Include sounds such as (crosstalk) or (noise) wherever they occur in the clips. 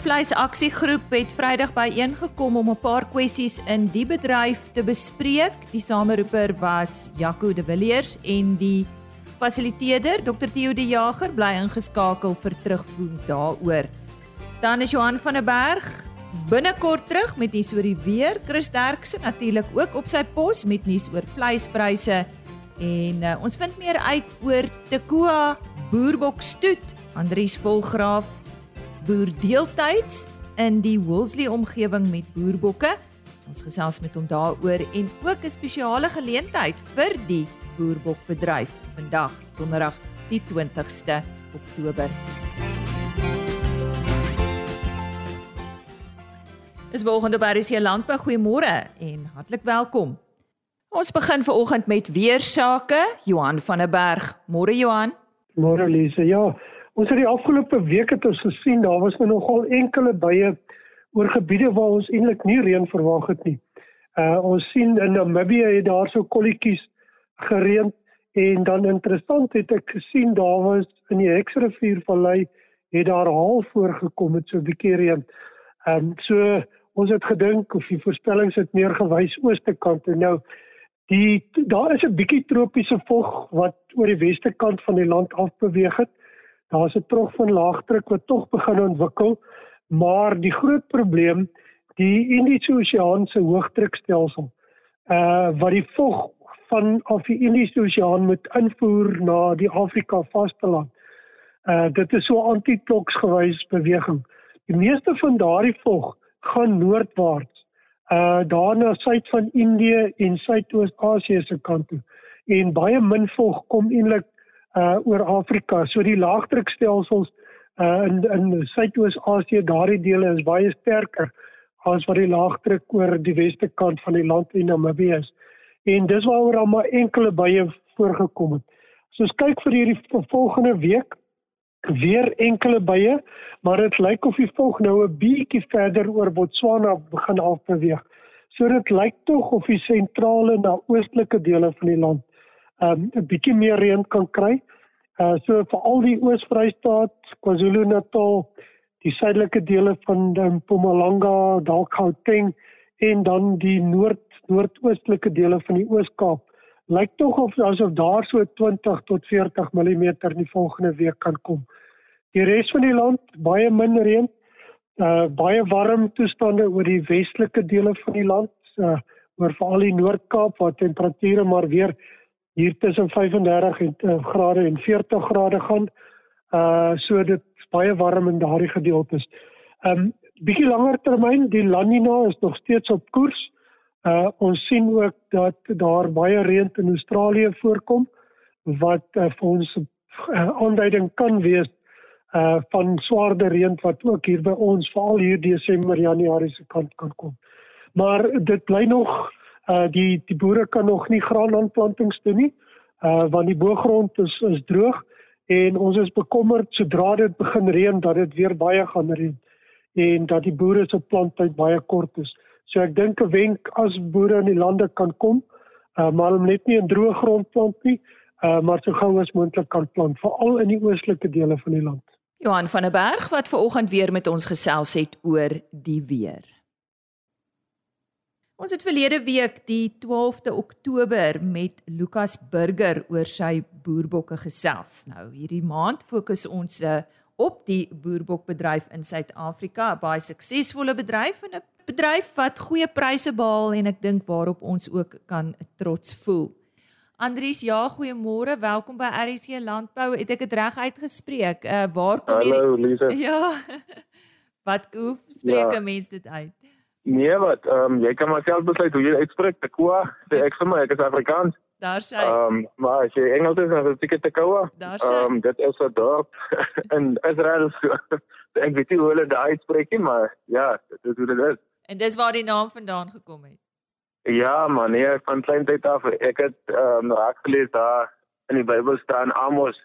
Vleis Aksiegroep het Vrydag byeengekom om 'n paar kwessies in die bedryf te bespreek. Die sameroeper was Jaco de Villiers en die fasiliteerder Dr Theo de Jager bly ingeskakel vir terugvoer daaroor. Dan is Johan van der Berg binnekort terug met nuus oor die weer. Chris Derksen natuurlik ook op sy pos met nuus oor vleispryse en uh, ons vind meer uit oor Tekoa boerbok stoet. Andries Volgraaf boer deeltyds in die Woolsley omgewing met boerbokke. Ons gesels met hom daaroor en ook 'n spesiale geleentheid vir die boerbokbedryf vandag, Donderdag, die 20ste Oktober. Dis volgende by die Landbou goeiemôre en hartlik welkom. Ons begin vanoggend met weer sake. Johan van der Berg. Môre Johan. Môre Lise. Ja, Ons het die afgelope week het ons gesien daar was nou nogal enkele bye oor gebiede waar ons eintlik nie reën verwag het nie. Uh ons sien in Namibië het daar so kolletjies gereën en dan interessant het ek gesien daar was in die Hexrivier vallei het daar haal voorgekom met so 'n bietjie reën. Ehm um, so ons het gedink of die voorspellings het meer gewys ooste kant en nou die daar is 'n bietjie tropiese vog wat oor die weste kant van die land af beweeg het. Daar's 'n trog van laagdruk wat tog begin ontwikkel, maar die groot probleem, die Indiese Oseaan se hoëdrukstelsel, uh wat die vog van af die Indiese Oseaan moet invoer na die Afrika vasteland. Uh dit is so antikloks gewys beweging. Die meeste van daardie vog gaan noordwaarts, uh daarna suid van Indië en Suidoos-Asië se kant toe. En baie min vog kom eintlik uh oor Afrika. So die laagdrukstelsels uh in in Suidoos-Asië, daardie dele is baie sterker as wat die laagdruk oor die weste kant van die land in Namibië is. En dis waaroor al maar enkele baie voorgekom het. So ons kyk vir hierdie volgende week weer enkele baie, maar dit lyk of die volg nou 'n bietjie verder oor Botswana begin afbeweeg. So dit lyk tog of die sentrale na oostelike dele van die land um, 'n bietjie meer reën kan kry. Uh so vir al die Oos-Vrystaat, KwaZulu-Natal, die suidelike dele van Mpumalanga, dalk Gauteng en dan die noord noordoostelike dele van die Oos-Kaap lyk tog of asof daar so 20 tot 40 mm in die volgende week kan kom. Die res van die land baie min reën. Uh baie warm toestande oor die westelike dele van die land, uh oor veral die Noord-Kaap waar temperature maar weer hier tussen 35 en, uh, grade en 40 grade gaan. Uh so dit is baie warm in daardie gedeeltes. Um bietjie langer termyn, die La Nina is nog steeds op koers. Uh ons sien ook dat daar baie reën in Australië voorkom wat uh, vir ons 'n uh, aanduiding kan wees uh van swaarder reën wat ook hier by ons veral hier Desember Januarie se kant kan kom. Maar dit bly nog uh die die boere kan nog nie graanaanplantings doen nie uh want die boergrond is is droog en ons is bekommerd sodra dit begin reën dat dit weer baie gaan reën en dat die boere se planttyd baie kort is. So ek dink 'n wenk as boere in die lande kan kom, uh maar om net nie in droë grond plant nie, uh maar so gou as moontlik kan plant, veral in die oostelike dele van die land. Johan van der Berg wat ver oggend weer met ons gesels het oor die weer. Ons het verlede week die 12de Oktober met Lukas Burger oor sy boerbokke gesels. Nou hierdie maand fokus ons uh, op die boerbokbedryf in Suid-Afrika, 'n baie suksesvolle bedryf en 'n bedryf wat goeie pryse behaal en ek dink waarop ons ook kan trots voel. Andries, ja, goeiemôre. Welkom by RC Landbou. Het ek dit reg uitgespreek? Uh waar kom jy? Hallo, Lisa. (laughs) Ja. wat hoe spreek ja. 'n mens dit uit? Nee, wat ehm um, jy kan maar self besluit hoe jy uitspreek. Tekoa, sê ek vir my, ek is Afrikaans. Daar sê. Ehm um, maar as jy Engels is, dan sê ek Tekoa. Daar sê. Ehm um, dit is 'n dorp (laughs) in Israel. (laughs) ek weet nie hoe hulle daai uitspreek nie, maar ja, dit is hoe dit is. En dis waar die naam vandaan gekom het. Ja, man, nee, van klein tyd af. Ek het ehm um, raak gelees daar in die Bybel staan Amos.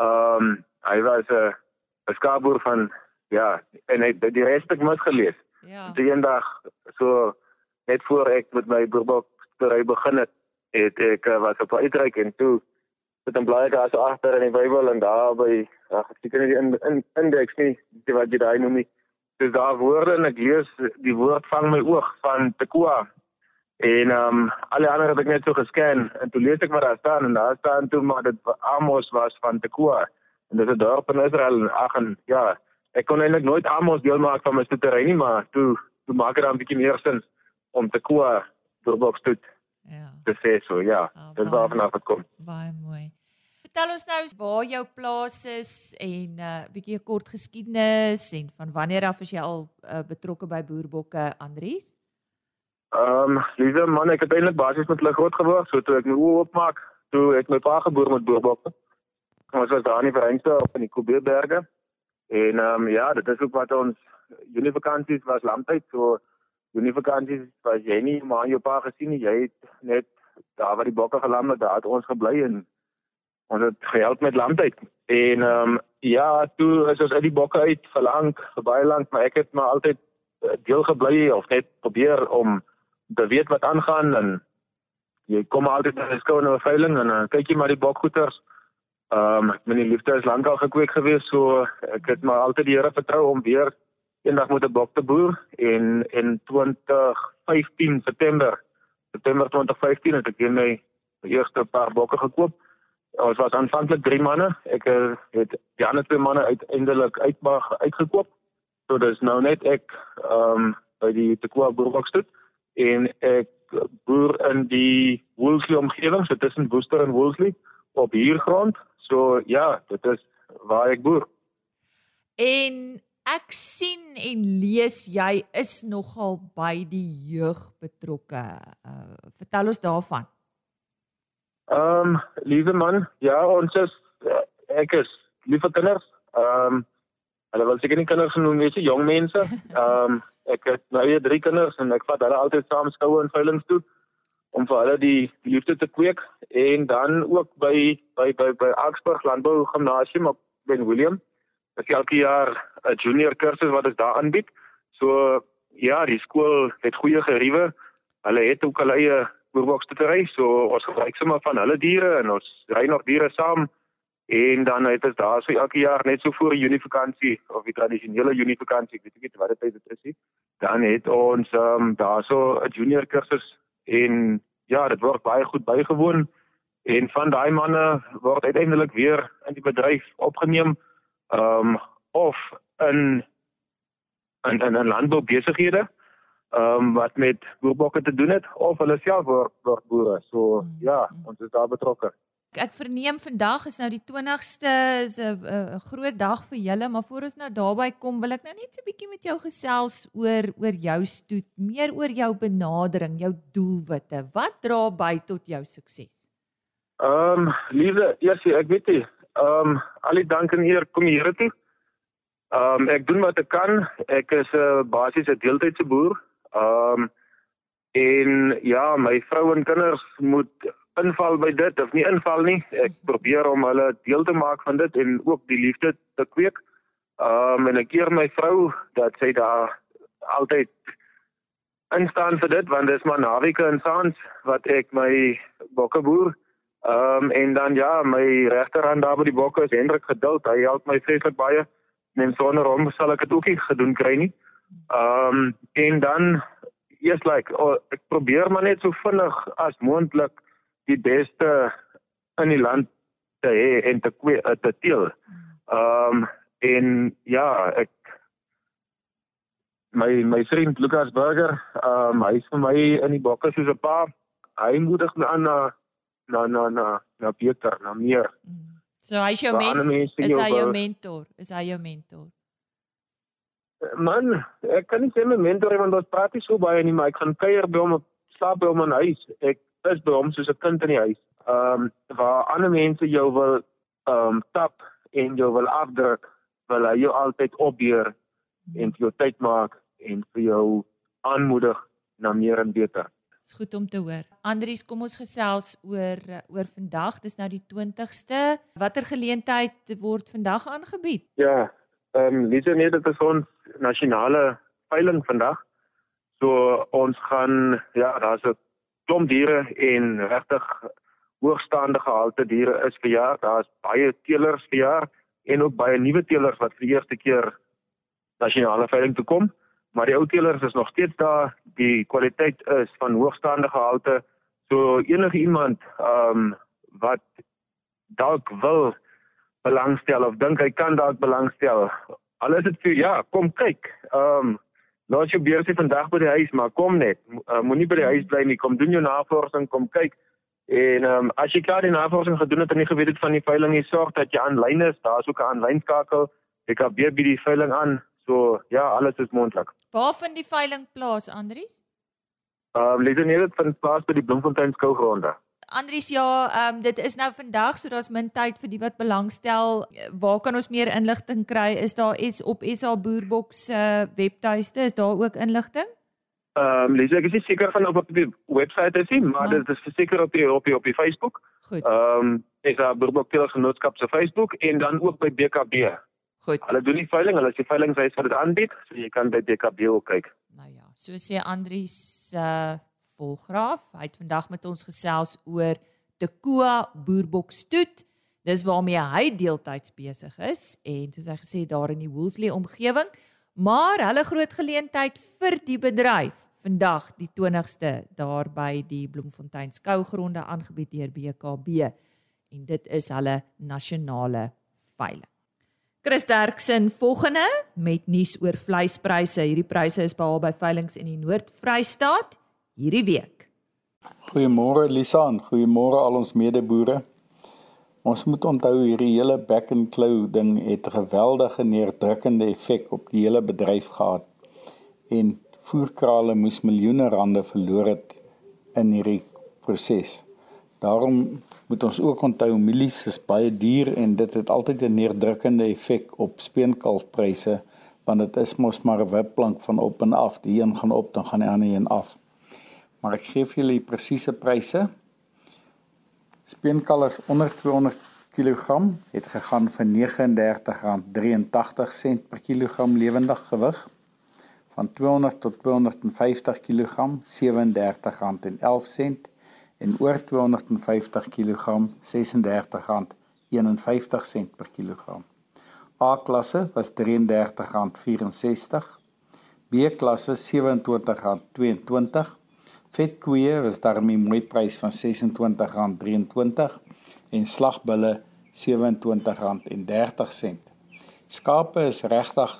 Ehm um, hy was 'n uh, skaapboer van ja, en hy het die res ek mis gelees. Ja. Die eendag so net voor ek met my boerbok bery begin het, het ek uh, was op uitreik en toe het 'n blaai daar agter in die Bybel en daar by ag ek seker nie in in indeks nie, die wat jy daai noem nie. dis daar woorde en ek lees die woord vang my oog van Tekoa. En ehm um, alle ander het ek net so gescan en toe lees ek maar daar staan en daar staan toe maar dit Amos was van Tekoa. En dit is 'n dorp in Israel en ag en ja, ek kon eintlik nooit Amos deel maak van my stoetery nie, maar toe toe maak dit dan 'n bietjie meer sin om Tekoa deur boks te Ja. Dis so, ja. Oh, dit was vanaf het kom. Baie mooi. Vertel ons nou waar jou plaas is en 'n uh, bietjie kort geskiedenis en van wanneer af is jy al uh, betrokke by boerbokke Andries? Ehm, um, dis man, ek het eintlik basies met hulle groot geword, so toe ek my oë oopmaak, toe ek my pa geboor met boerbokke. Ons was daar in die Verenigde op in die Kubeberge. En ehm um, ja, dit is ook wat ons junie vakansies was landtyd, so junie vakansies was jy nie maar jou pa gesien nie, jy het net daar waar die bokke geland het, daar het ons gebly en ons het gehelp met landheid. En ehm um, ja, toe is ons uit die bokke uit verlang, baie lank, maar ek het maar altyd eh, deel gebly of net probeer om te weet wat aangaan en jy kom altyd na die skool na 'n veiling en dan kyk jy maar die bokgoeters. Ehm um, my liefde is lankal gekweek gewees, so ek het maar altyd die Here vertrou om weer eendag met 'n bok te boer en in 2015 September September 2015 het ek weer my eerste paar bokke gekoop. Ons was aanvanklik 3 manne. Ek eh, het die ander twee manne uiteindelik uitmag uitgekoop. So dis nou net ek ehm um, by die Tekoa boerbokstuk en ek boer in die Woolsley omgewing, so tussen Woester en Woolsley op hiergrond. So ja, dit is waar ek boer. En ek sien en lees jy is nogal by die jeug betrokke. Uh, vertel ons daarvan. Ehm, um, liewe man, ja, ons is uh, ek is lieve kinders. Ehm, um, hulle wil seker nie kinders genoem wees, jong mense. (laughs) Ehm, um, ek het nou hier drie kinders en ek vat hulle altyd saam skoue en veilings toe om vir hulle die, liefde te kweek en dan ook by by by by Augsburg Landbou Gimnasium op Ben William. Ek elke jaar 'n junior kursus wat ons daar aanbied. So ja, die skool het goeie geriewe. Hulle het ook hulle eie boerbokstery, so ons gebruik sommer van hulle diere en ons ry nog diere saam en dan het ons daar so elke jaar net so voor die Junievakansie of die tradisionele Junievakansie, weet ek nie wat dit is nie. Dan het ons ehm um, daar so 'n junior kursus en ja, dit word baie goed bygewoon en van daai manne word uiteindelik weer in die bedryf opgeneem ehm um, of in in in landboubesighede ehm um, wat met boerbokke te doen het of hulle self word word boere. So hmm. ja, ons is daar betrokke. Ek verneem vandag is nou die 20ste is 'n groot dag vir julle, maar voor ons nou daarby kom, wil ek nou net so 'n bietjie met jou gesels oor oor jou stoet, meer oor jou benadering, jou doelwitte. Wat dra by tot jou sukses? Ehm, um, lieve, ja, ek weet nie. Ehm, um, al die dank en eer kom hier toe. Ehm, um, ek doen wat ek kan. Ek is 'n uh, basiese deeltydse boer. Ehm um, en ja, my vrou en kinders moet inval by dit of nie inval nie. Ek probeer om hulle deel te maak van dit en ook die liefde te kweek. Ehm um, en ek keer my vrou dat sy daar altyd instaan vir dit want dit is maar naweke en saans wat ek my bokke boer. Ehm um, en dan ja, my regterhand daar by die bokke is Hendrik geduld. Hy help my vreeslik baie. En sonder hom sal ek dit ook nie gedoen kry nie. Ehm um, en dan eers like oh, ek probeer maar net so vinnig as moontlik die beste in die land te hê en te kwe, eh, te teel. Ehm um, en ja, ek my my vriend Lucas Burger, ehm um, hy is vir my in die bokke soos 'n pa. Hy moedig my aan na na na na na beter, na meer. So hy is jou mentor. Is hy jou mentor? Is hy jou mentor? Man, ek kan nie sê my mentor want ons praat nie so baie nie, maar ek gaan kuier by hom op slaap by hom in huis. Ek is by hom soos 'n kind in die huis. Ehm um, waar ander mense jou wil ehm um, tap en jou wil afdruk, wil hy jou altyd opbeer en vir jou tyd maak en vir jou aanmoedig na meer en beter. Dis goed om te hoor. Andries, kom ons gesels oor oor vandag. Dis nou die 20ste. Watter geleentheid word vandag aangebied? Ja, ehm um, dis net dit is ons nasionale veiling vandag. So ons gaan ja, daar's 'n klomp diere en regtig hoogstaande gehalte diere is vir jaar. Daar's baie teelers vir jaar en ook baie nuwe teelers wat vir die eerste keer nasionale veiling toe kom, maar die ou teelers is nog steeds daar. Die kwaliteit is van hoogstaande gehalte. So enige iemand ehm um, wat dalk wil belangstel of dink hy kan dalk belangstel. Al is dit vir ja, kom kyk. Ehm um, laat jou beursie vandag by die huis, maar kom net. Uh, Moenie by die huis bly nie. Kom doen jou navorsing, kom kyk. En ehm um, as jy klaar die navorsing gedoen het en nie geweet het van die veiling nie, sorg dat jy aanlyn is. Daar's ook 'n aanlyn skakel. Jy kan weer by die veiling aan. So ja, alles is moontlik. Waar vind die veiling plaas, Andries? Ehm um, lees net dit van plaas by die Bloemfontein skougronde. Andries, ja, ehm um, dit is nou vandag, so daar's min tyd vir die wat belangstel. Waar kan ons meer inligting kry? Is daar is op SA Boerbox se uh, webtuiste is daar ook inligting? Ehm um, Lisa, ek is seker van op die webwerf te sien, maar dit is seker op die op die op die Facebook. Goed. Ehm um, is daar Boerbok Tellers Genootskap se Facebook en dan ook by BKB. Goed. Hulle doen die veiling, hulle sê veilingwys wat dit aanbied, so jy kan by BKB ook kyk. Nou ja, so sê Andries uh volgraaf. Hy het vandag met ons gesels oor Tekoa Boerbok stoet. Dis waarmee hy deeltyds besig is en soos hy gesê daar in die Woolsley omgewing Maar hulle groot geleentheid vir die bedryf vandag die 20ste daar by die Bloemfontein skougronde aangebied deur BKB en dit is hulle nasionale veiling. Chris Derksen volgende met nuus oor vleispryse. Hierdie pryse is behaal by veilinge in die Noord-Vrystaat hierdie week. Goeiemôre Lisa en goeiemôre al ons medeboere. Ons moet onthou hierdie hele back and claw ding het 'n geweldige neerdrukkende effek op die hele bedryf gehad. En voerkrale moes miljoene rande verloor het in hierdie proses. Daarom moet ons ook onthou mielies is baie duur en dit het altyd 'n neerdrukkende effek op speenkalfpryse want dit is mos maar 'n wipplank van op en af. Die een gaan op, dan gaan die ander een af. Maar ek gee vir julle die presiese pryse. Speenkalvers onder 200 kg het gegaan vir R39.83 per kilogram lewendig gewig. Van 200 tot 250 kg R37.11 en oor 250 kg R36.51 per kilogram. A-klasse was R33.64, B-klasse R27.22 Vetkoeie was daarmee mooi prys van R26.23 en slagbulle R27.30. Skape is regtig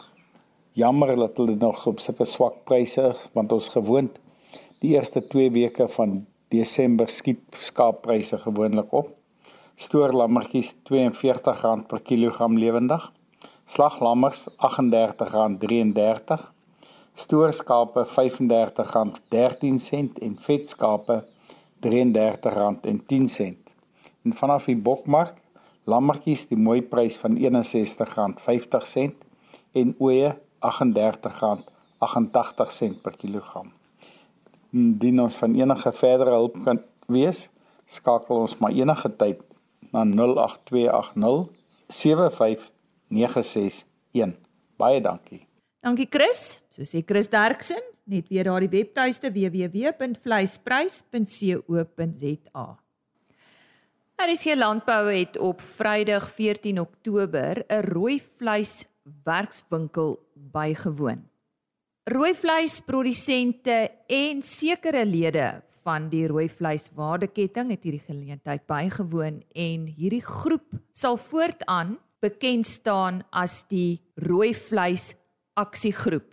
jammer dat hulle nog op sulke swak pryse want ons gewoond die eerste 2 weke van Desember skiet skaappryse gewoonlik op. Stoorlammetjies R42 per kilogram lewendig. Slaglammers R38.33 stoorskape R35.13 en vetskape R33.10. En vanaf die bokmark, lammetjies die mooi prys van R61.50 en ooe R38.88 per kilogram. Indien ons van enige verdere hulp kan wees, skakel ons maar enige tyd na 08280 75961. Baie dankie. Dankie Chris. So sê Chris Derksen, net weer daardie webtuiste www.vleisprys.co.za. RC Landbou het op Vrydag 14 Oktober 'n rooi vleis werkswinkel bygewoon. Rooi vleisprodusente en sekere lede van die rooi vleiswaardeketting het hierdie geleentheid bygewoon en hierdie groep sal voortaan bekend staan as die rooi vleis aksiegroep.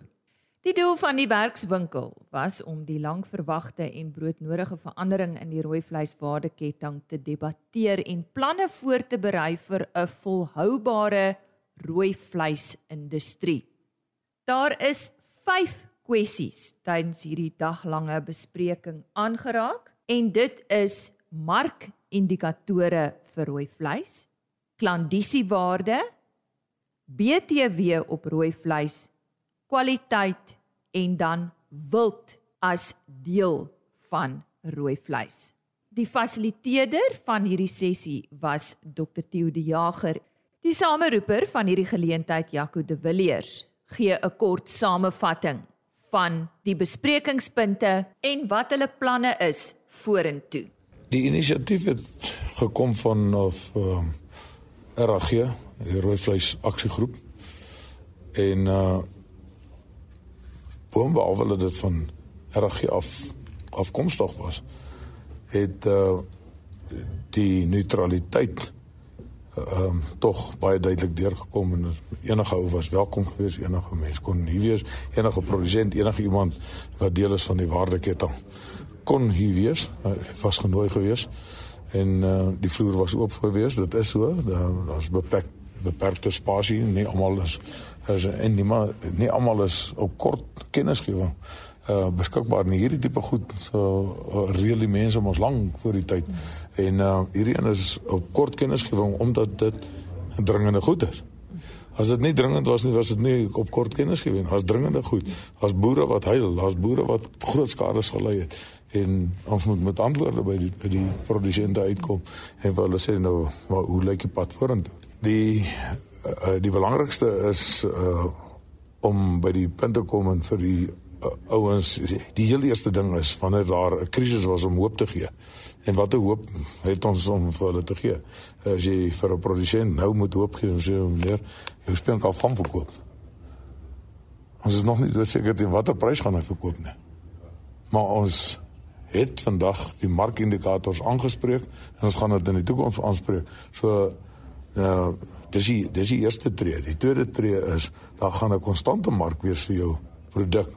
Die doel van die werkswinkel was om die langverwagte en broodnodige verandering in die rooi vleiswaardeketting te debatteer en planne voor te berei vir 'n volhoubare rooi vleisindustrie. Daar is 5 kwessies tydens hierdie daglange bespreking aangeraak en dit is markindikatore vir rooi vleis, klandisiewaarde, BTW op rooi vleis kwaliteit en dan wild as deel van rooi vleis. Die fasiliteerder van hierdie sessie was Dr Theo de Jager. Die sameroeper van hierdie geleentheid Jaco de Villiers gee 'n kort samevatting van die besprekingspunte en wat hulle planne is vorentoe. Die inisiatief het gekom van of uh, RAG, die rooi vleis aksiegroep. En uh boonbehalwe dat dit van RG af afkomstig was, het uh die neutraliteit ehm um, tog baie duidelik deurgekom en enige ou was welkom geweest, enige mens kon hier wees, enige produsent, enige iemand wat deel is van die waardeketting kon hier wees, was genooi geweest en uh die vloer was oop geweest, dit is so, daar's beperk beperkte spasie, nie almal is is en nie maar nie almal is op kort kennisgewing uh beskikbaar nie hierdie tipe goed so uh, reël die mense om ons lank voor die tyd. En uh hierdie een is op kort kennisgewing omdat dit dringende goed is. As dit nie dringend was nie was dit nie op kort kennisgewing as dringende goed as boere wat huil as boere wat groot skade gelei het en ons moet met antwoorde by die by die produsente uitkom en hulle sê nou maar hoe lyk die pad vorentoe? Die uh, die belangrikste is uh om by die punt te kom en vir die uh, ouens die heel eerste ding is wanneer daar 'n krisis was om hoop te gee. En watter hoop het ons om vir hulle te gee? As jy vir 'n produsent nou moet hoop gee, sê meneer, jou speen kan gaan verkoop. Ons is nog nie seker teen watter prys gaan hy verkoop nie. Maar ons het vandag die markindikators aangespreek en ons gaan dit in die toekoms aanspreek. So nou dis die dis die eerste tree. Die tweede tree is daar gaan 'n konstante mark wees vir jou produk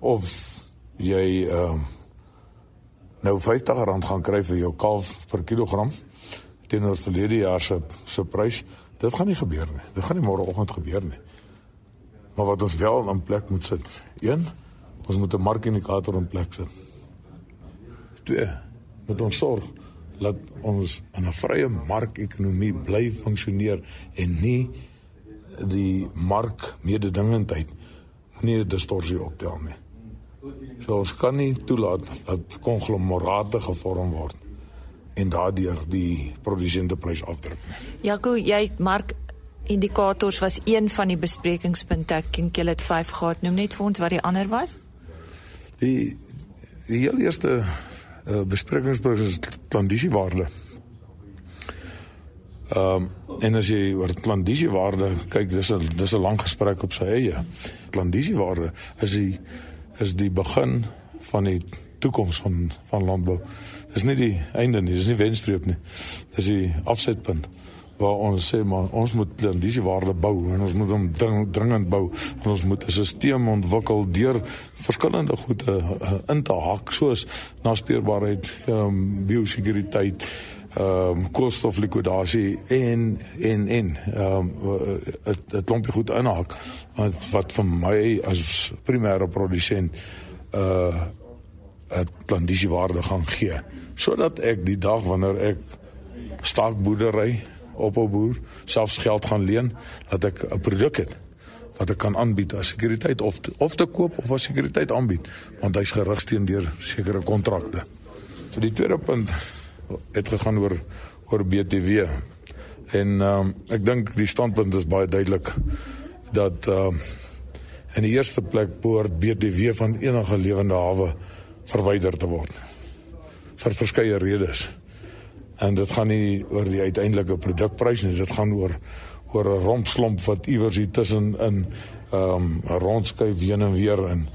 of jy ehm uh, nou R50 gaan kry vir jou kalf per kilogram teenoor verlede jaar se se prys, dit gaan nie gebeur nie. Dit gaan nie môreoggend gebeur nie. Maar wat ons wel in plek moet sit, een, ons moet 'n markindikator in plek sit. Twee, moet ons sorg dat ons in 'n vrye markekonomie bly funksioneer en nie die mark mededingendheid nie 'n distorsie optel nie. So ons kan nie toelaat dat konglomerate gevorm word en daardeur die produsente prys afdruk nie. Jaco, jy mark indikators was een van die besprekingspunte. Ek dink jy het 5 gehad. Noem net vir ons wat die ander was. Die die heel eerste uh, besprekingspunt is klandisiewaarde. Ehm um, en as jy oor klandisiewaarde kyk, dis 'n dis 'n lang gesprek op sy eie. Klandisiewaarde is die is die begin van die toekoms van van landbou. Dis nie die einde nie, dis nie wenstreep nie. Dis die afsetpunt waar ons sê maar ons moet landise waarde bou en ons moet hom dring, dringend bou. En ons moet 'n stelsel ontwikkel deur verskillende goede uh, in te hak soos naspeurbaarheid, ehm um, biosekuriteit, ehm um, koolstoflikwidasie en en en ehm um, 'n klompie goed inhak wat wat vir my as primêre produsent uh 'n klandisie waarde gaan gee. Sodat ek die dag wanneer ek staakboerdery op 'n boer selfs geld gaan leen dat ek 'n produk het wat ek kan aanbied as sekuriteit of te, of te koop of as sekuriteit aanbied want hy's gerig teen deur sekere kontrakte. So die tweede punt het gegaan oor oor BTW. En ehm um, ek dink die standpunt is baie duidelik dat ehm um, in die eerste plek behoort BTW van enige lewende hawe verwyder te word vir verskeie redes. En dit gaan nie oor die uiteindelike produkprys nie, dit gaan oor oor 'n rompslomp wat iewers hier tussen in ehm um, rondskuif heen en weer en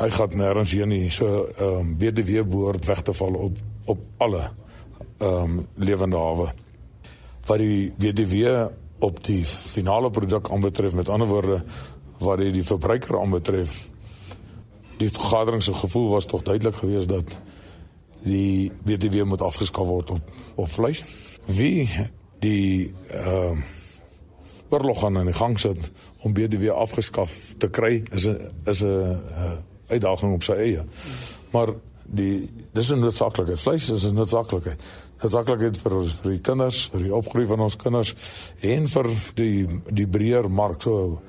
hy gaan nêrens heen nie. So ehm um, BTW behoort weg te val op op alle ehm um, lewende hawe. Wat die BTW op die finale produk aanbetref met ander woorde wat die, die verbruiker aanbetref die vergadering se gevoel was tog duidelik geweest dat die BTW moet afgeskaf word op op vleis. Wie die ehm uh, oorlog aan in die gang sit om BTW afgeskaf te kry is 'n is 'n uh, uitdaging op sy eie. Maar die dis 'n noodsaaklikheid. Vleis is 'n noodsaaklikheid. Noodsaaklikheid vir vir die kinders, vir die opgroei van ons kinders en vir die die breër mark so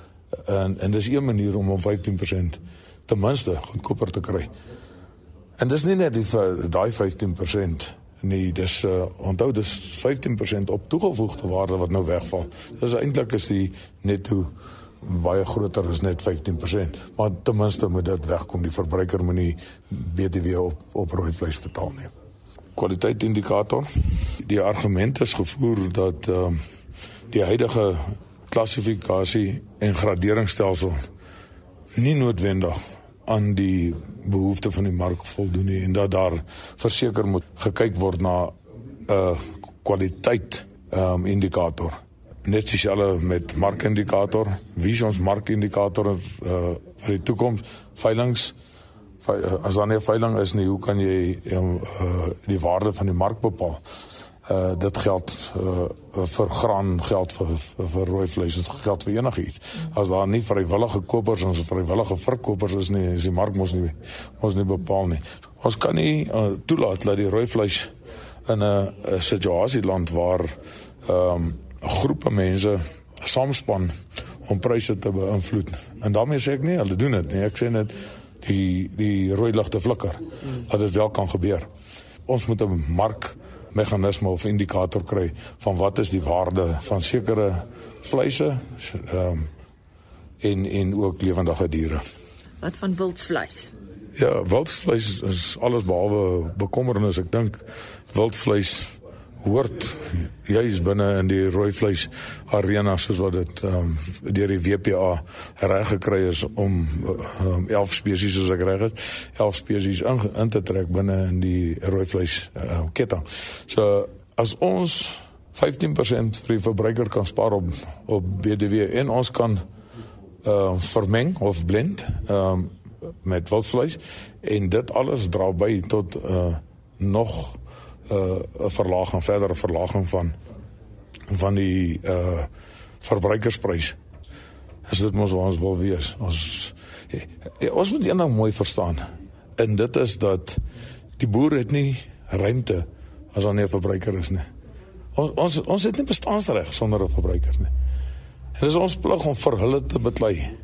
en en dis een manier om om 15% ten minste goedkoper te kry. En dis nie net die vir daai 15% nie, dis uh, onthou dis 15% op toegevoegde waarde wat nou wegval. Dis eintlik is die netto baie groter as net 15%, maar ten minste moet dit wegkom. Die verbruiker moet nie BTW op op rooi vleis betaal nie. Kwaliteitindikator. Die argument is gevoer dat ehm uh, die huidige klassifikasie en graderingsstelsel nie noodwendig aan die behoeftes van die mark voldoen nie en dat daar verseker moet gekyk word na 'n uh, kwaliteit um, indikator. Net dieselfde met markindikator wie is ons markindikator uh, vir die toekoms veilings? As dan 'n veiling is nie hoe kan jy uh, die waarde van die mark bepaal uh dit geld uh vir graan geld vir vir, rooi vleis dit geld vir enigiets. As daar nie vrywillige kopers en vrywillige verkopers is nie is die mark mos nie mos nie bepaal nie. Ons kan nie uh, toelaat dat die rooi vleis in 'n situasie land waar ehm um, groepe mense saamspan om pryse te beïnvloed. En daarmee sê ek nie hulle doen dit nie. Ek sê net die die rooi ligte flikker dat dit wel kan gebeur. Ons moet 'n mark meganisme of indikator kry van wat is die waarde van sekere vleise ehm um, en en ook lewendige diere. Wat van wildsvleis? Ja, wildsvleis is alles behalwe bekommernis. Ek dink wildvleis hoort juis binne in die rooi vleis arena soos wat dit ehm um, deur die WPA reg gekry is om um, 11 spesies soos ek reg het 11 spesies in, in te trek binne in die rooi vleis uh, ketting. So as ons 15% vir die verbruiker kan spaar op op BDW en ons kan ehm uh, vermeng of blend ehm um, met wildvleis en dit alles dra by tot uh, nog uh, 'n verlaging, verdere verlaging van van die uh verbruikersprys. As dit mos ons wil wees. Ons ja, ja, ons moet eendag mooi verstaan. En dit is dat die boer het nie ruimte as nie 'n verbruiker is nie. Ons ons ons het nie bestaansreg sonder 'n verbruiker nie. Dit is ons plig om vir hulle te beklei.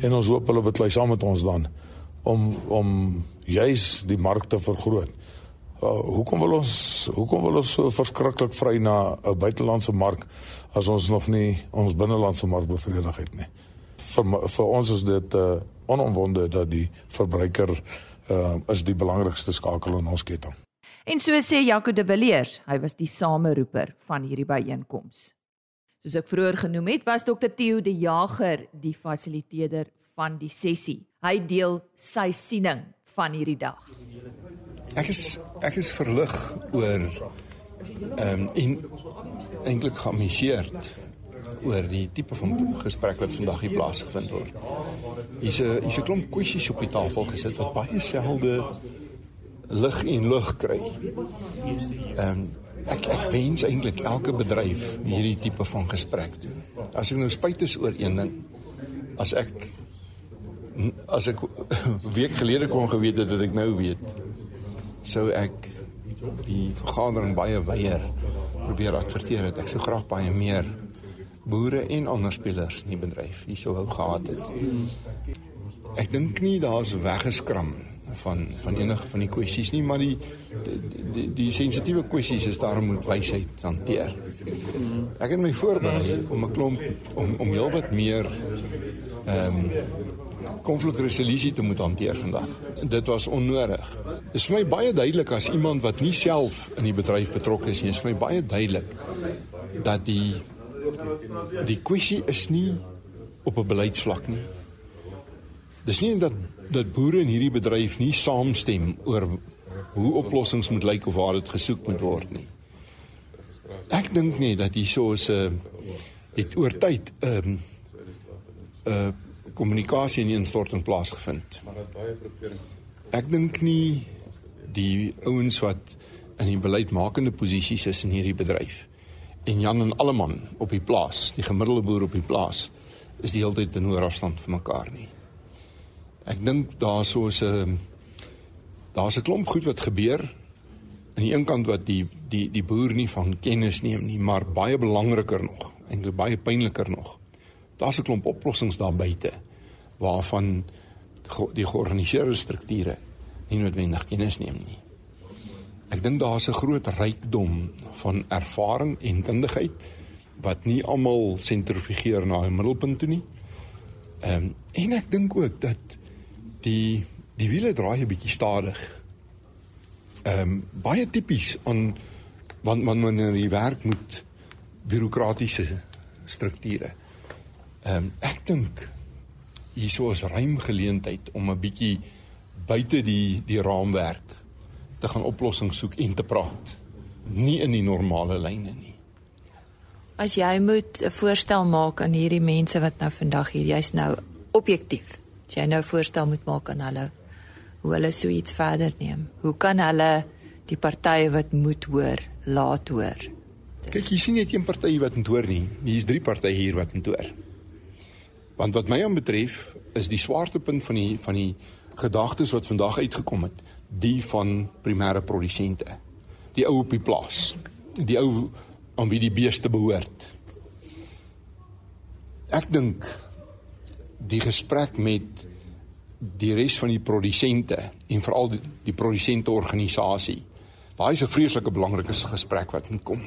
En ons hoop hulle beklei saam met ons dan om om juis die mark te vergroot. Uh, hoekom wil ons hoekom wil ons so verskriklik vry na 'n buitelandse mark as ons nog nie ons binnelandse mark bevredig het nie. Vir vir ons is dit uh, onomwonde dat die verbruiker uh, is die belangrikste skakel in ons ketting. En so sê Jaco de Villiers, hy was die sameroeper van hierdie byeenkoms. Soos ek vroeër genoem het, was Dr Theo de Jager die fasiliteerder van die sessie. Hy deel sy siening van hierdie dag. Ek is ek is verlig oor ehm um, en eintlik geamuseerd oor die tipe van gesprek wat vandag hier plaasgevind word. Hier's 'n hier's 'n klomp kwessies op die tafel gesit wat baie selde lig en lug kry. Ehm um, ek ek wens eintlik elke bedryf hierdie tipe van gesprek doen. As ek nou spyt is oor een ding, as ek as ek (laughs) week gelede kon geweet het wat ek nou weet, sou ek die vergadering baie weier probeer adverteer het. Ek sou graag baie meer boere en ander spelers in die bedryf hier sou wou gehad het. Ek dink nie daar's weggeskram van van enige van die kwessies nie, maar die die die, die sensitiewe kwessies is daar moet wysheid hanteer. Ek het my voorberei om 'n klomp om om heelwat meer ehm um, konflikresolusie te moet hanteer vandag. Dit was onnodig. Dit is vir my baie duidelik as iemand wat nie self in die bedryf betrokke is nie, is vir my baie duidelik dat die die kwessie is nie op 'n beleidsvlak nie. Dis nie dat dat boere in hierdie bedryf nie saamstem oor hoe oplossings moet lyk of waar dit gesoek moet word nie. Ek dink nie dat hier so 'n het oor tyd 'n um, 'n uh, kommunikasie in instorting plaasgevind. Ek dink nie die ouens wat in die beleidsmakende posisies is in hierdie bedryf en Jan en Alleman op die plaas, die gemiddelde boer op die plaas, is die hele tyd in hoër afstand van mekaar nie. Ek dink daar so 'n daar's 'n klomp goed wat gebeur aan die een kant wat die die die boer nie van kennis neem nie, maar baie belangriker nog, eintlik baie pynliker nog daar's 'n klomp oplossings daar buite waarvan die georganiseerde strukture nie noodwendig kennis neem nie. Ek dink daar's 'n groot rykdom van ervaring en kundigheid wat nie almal sentrifugeer na 'n middelpunt toe nie. Ehm um, en ek dink ook dat die die wiele draai 'n bietjie stadig. Ehm um, baie tipies aan want man wanneer jy werk moet bureaukratiese strukture. Ehm um, ek dink hierso is ruim geleentheid om 'n bietjie buite die die raamwerk te gaan oplossings soek en te praat. Nie in die normale lyne nie. As jy moet 'n voorstel maak aan hierdie mense wat nou vandag hier jy's nou objektief. Jy nou voorstel moet maak aan hulle hoe hulle so iets verder neem. Hoe kan hulle die partye wat moet hoor laat hoor? Kyk, jy sien net een party wat moet hoor nie. Hier's drie partye hier wat moet hoor. Want wat my aanbetref is die swaartepunt van die van die gedagtes wat vandag uitgekom het, die van primêre produsente. Die ou op die plaas. Die ou aan wie die beeste behoort. Ek dink die gesprek met die res van die produsente en veral die, die produsente organisasie. Daai is 'n vreeslike belangrike gesprek wat moet kom.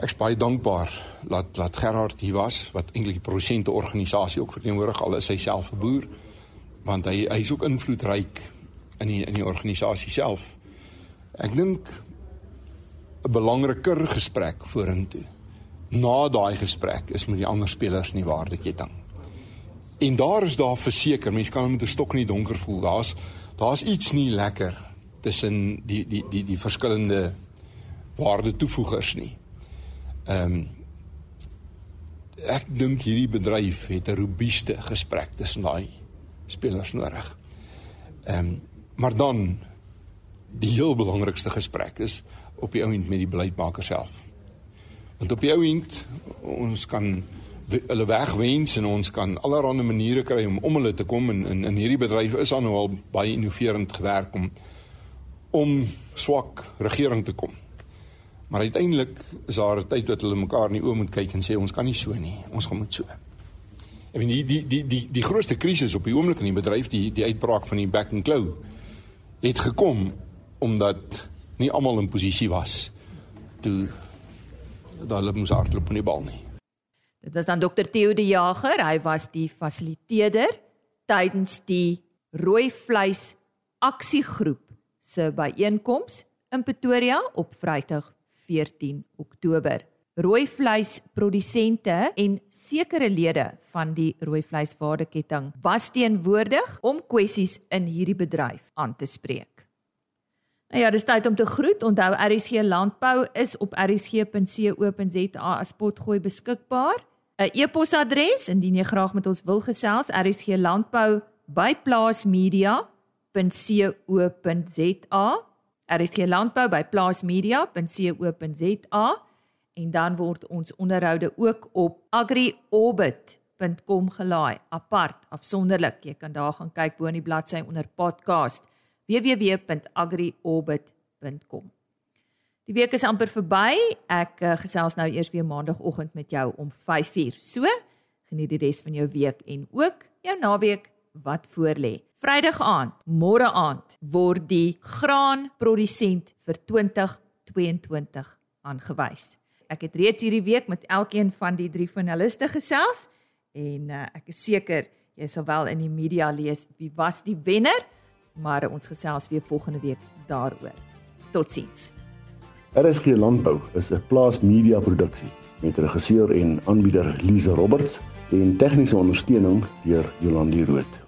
Ek's baie dankbaar dat dat Gerard hier was wat eintlik die produsente organisasie ook verteenwoordig al is hy self 'n boer want hy hy is ook invloedryk in die in die organisasie self. Ek dink 'n belangriker gesprek vorentoe. Na daai gesprek is met die ander spelers in die waardeketting. En daar is daar verseker, mense kan met 'n stok in die donker voel. Daar's daar's iets nie lekker tussen die die die die verskillende waarde toevoegers nie. Ehm um, ek dink hierdie bedryf het 'n robuuste gesprek tussen daai spelers nodig. Ehm um, maar dan die heel belangrikste gesprek is op die ouend met die beleidsmaker self. Want op die ouend ons kan hulle wegwens en ons kan allerlei maniere kry om om hulle te kom en in in hierdie bedryf is aan nou al baie innoverend gewerk om om swak regering te kom. Maar uiteindelik is daar 'n tyd wat hulle mekaar in die oë moet kyk en sê ons kan nie so nie, ons gaan moet so. Ek weet die die die die die grootste krisis op die oomblik in die bedryf die die uitbraak van die back and claw het gekom omdat nie almal in posisie was toe dat hulle moes hardloop in die bal nie. Dit was dan Dr Theo de Jager, hy was die fasiliteerder tydens die rooi vleis aksiegroep se byeenkoms in Pretoria op Vrydag 14 Oktober. Rooi vleisprodusente en sekere lede van die rooi vleiswaardeketting was teenwoordig om kwessies in hierdie bedryf aan te spreek. Nou ja, dis tyd om te groet. Onthou RSG Landbou is op rsg.co.za as potgooi beskikbaar. 'n E-posadres indien jy graag met ons wil gesels, rsglandbou@plaasmedia.co.za. rsglandbou@plaasmedia.co.za en dan word ons onderhoude ook op agriorbit.com gelaai apart afsonderlik. Jy kan daar gaan kyk bo in die bladsy onder podcast www.agriorbit.com. Die week is amper verby. Ek uh, gesels nou eers weer maandagooggend met jou om 5:00. So, geniet die res van jou week en ook jou naweek wat voorlê. Vrydag aand, môre aand word die graanprodusent vir 2022 aangewys. Ek het reeds hierdie week met elkeen van die drie finaliste gesels en uh, ek is seker jy sal wel in die media lees wie was die wenner maar ons gesels weer volgende week daaroor. Totsiens. RSG Landbou is 'n plaas media produksie met regisseur en aanbieder Lize Roberts en tegniese ondersteuning deur Jolande Rooi.